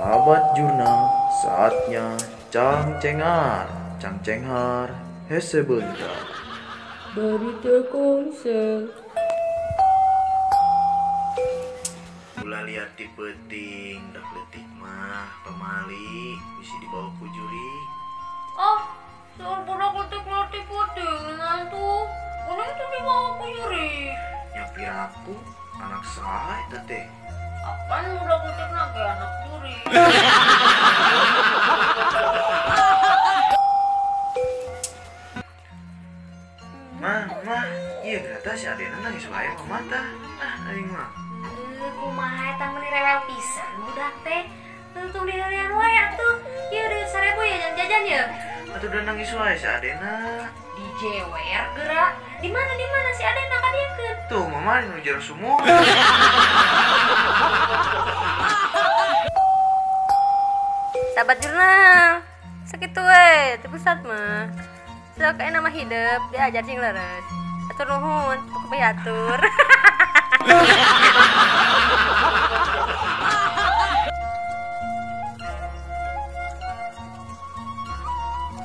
Sahabat jurnal, saatnya cang-cengar, cang-cengar, hese bentar. Dari Telkomsel. Ulah lihat di peting, dak letik mah, pemali, bisa dibawa ku juri. Ah, soal budak letik letik puting nantu. Udah itu dibawa ke juri. Nyapir aku, anak saya eta teh. Apaan budak letik naga Mah, mah, iya ternyata si Adena nangis wae mah mata. Ah, aing mah. Aduh, kumaha eta meni rewel pisan budak teh. Tutung di harian wae atuh. Ieu deui sarebu ya jajan jajan ya. Atuh udah nangis wae si Adena. Di jewer gerak. Di mana di mana si Adena ka dieu keun? Tuh, mama nu jero semua. Sahabat jurnal. Sakitu we, teu pusat mah. Sok aya nama hidup, diajar cing leres. Atur nuhun, pokok bae atur.